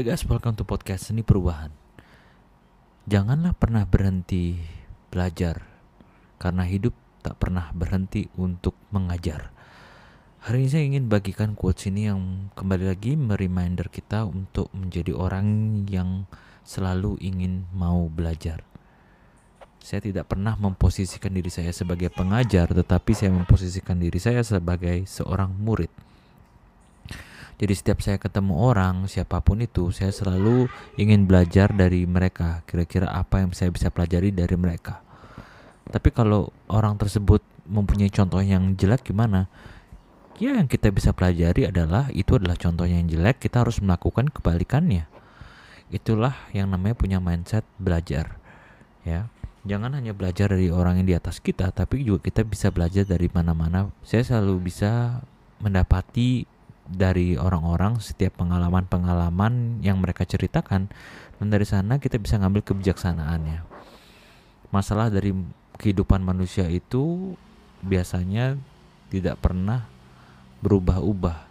Guys, welcome to podcast Seni Perubahan. Janganlah pernah berhenti belajar, karena hidup tak pernah berhenti untuk mengajar. Hari ini saya ingin bagikan quotes ini yang kembali lagi mereminder kita untuk menjadi orang yang selalu ingin mau belajar. Saya tidak pernah memposisikan diri saya sebagai pengajar, tetapi saya memposisikan diri saya sebagai seorang murid jadi setiap saya ketemu orang, siapa pun itu, saya selalu ingin belajar dari mereka. Kira-kira apa yang saya bisa pelajari dari mereka. Tapi kalau orang tersebut mempunyai contoh yang jelek gimana? Ya yang kita bisa pelajari adalah itu adalah contohnya yang jelek, kita harus melakukan kebalikannya. Itulah yang namanya punya mindset belajar. Ya. Jangan hanya belajar dari orang yang di atas kita, tapi juga kita bisa belajar dari mana-mana. Saya selalu bisa mendapati dari orang-orang setiap pengalaman-pengalaman yang mereka ceritakan dan dari sana kita bisa ngambil kebijaksanaannya. Masalah dari kehidupan manusia itu biasanya tidak pernah berubah-ubah.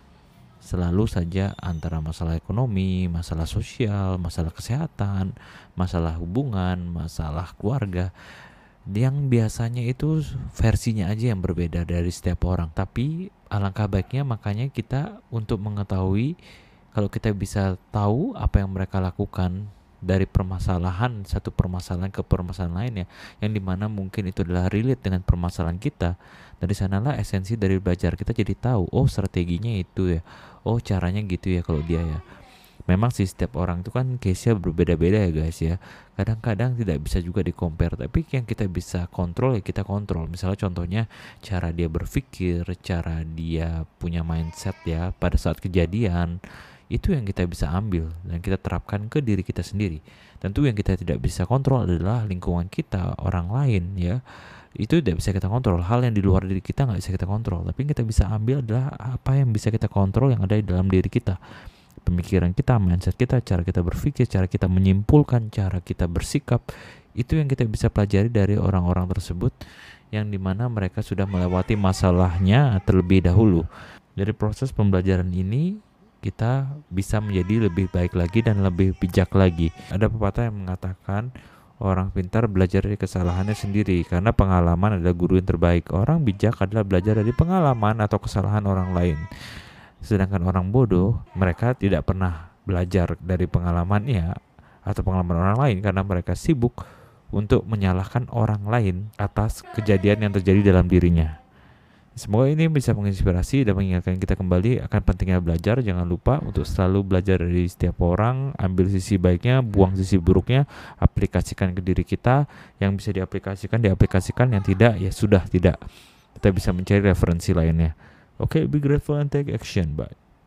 Selalu saja antara masalah ekonomi, masalah sosial, masalah kesehatan, masalah hubungan, masalah keluarga yang biasanya itu versinya aja yang berbeda dari setiap orang. Tapi alangkah baiknya makanya kita untuk mengetahui kalau kita bisa tahu apa yang mereka lakukan dari permasalahan satu permasalahan ke permasalahan lainnya yang di mana mungkin itu adalah relate dengan permasalahan kita dari sanalah esensi dari belajar kita jadi tahu oh strateginya itu ya oh caranya gitu ya kalau dia ya memang sih setiap orang itu kan case-nya berbeda-beda ya guys ya. Kadang-kadang tidak bisa juga di compare tapi yang kita bisa kontrol ya kita kontrol. Misalnya contohnya cara dia berpikir cara dia punya mindset ya pada saat kejadian itu yang kita bisa ambil dan kita terapkan ke diri kita sendiri. Tentu yang kita tidak bisa kontrol adalah lingkungan kita orang lain ya. Itu tidak bisa kita kontrol. Hal yang di luar diri kita nggak bisa kita kontrol. Tapi yang kita bisa ambil adalah apa yang bisa kita kontrol yang ada di dalam diri kita pemikiran kita, mindset kita, cara kita berpikir, cara kita menyimpulkan, cara kita bersikap, itu yang kita bisa pelajari dari orang-orang tersebut yang di mana mereka sudah melewati masalahnya terlebih dahulu. Dari proses pembelajaran ini kita bisa menjadi lebih baik lagi dan lebih bijak lagi. Ada pepatah yang mengatakan orang pintar belajar dari kesalahannya sendiri karena pengalaman adalah guru yang terbaik. Orang bijak adalah belajar dari pengalaman atau kesalahan orang lain. Sedangkan orang bodoh, mereka tidak pernah belajar dari pengalamannya atau pengalaman orang lain karena mereka sibuk untuk menyalahkan orang lain atas kejadian yang terjadi dalam dirinya. Semoga ini bisa menginspirasi dan mengingatkan kita kembali akan pentingnya belajar. Jangan lupa untuk selalu belajar dari setiap orang, ambil sisi baiknya, buang sisi buruknya, aplikasikan ke diri kita. Yang bisa diaplikasikan, diaplikasikan, yang tidak, ya sudah tidak. Kita bisa mencari referensi lainnya. Okay, be grateful and take action. Bye.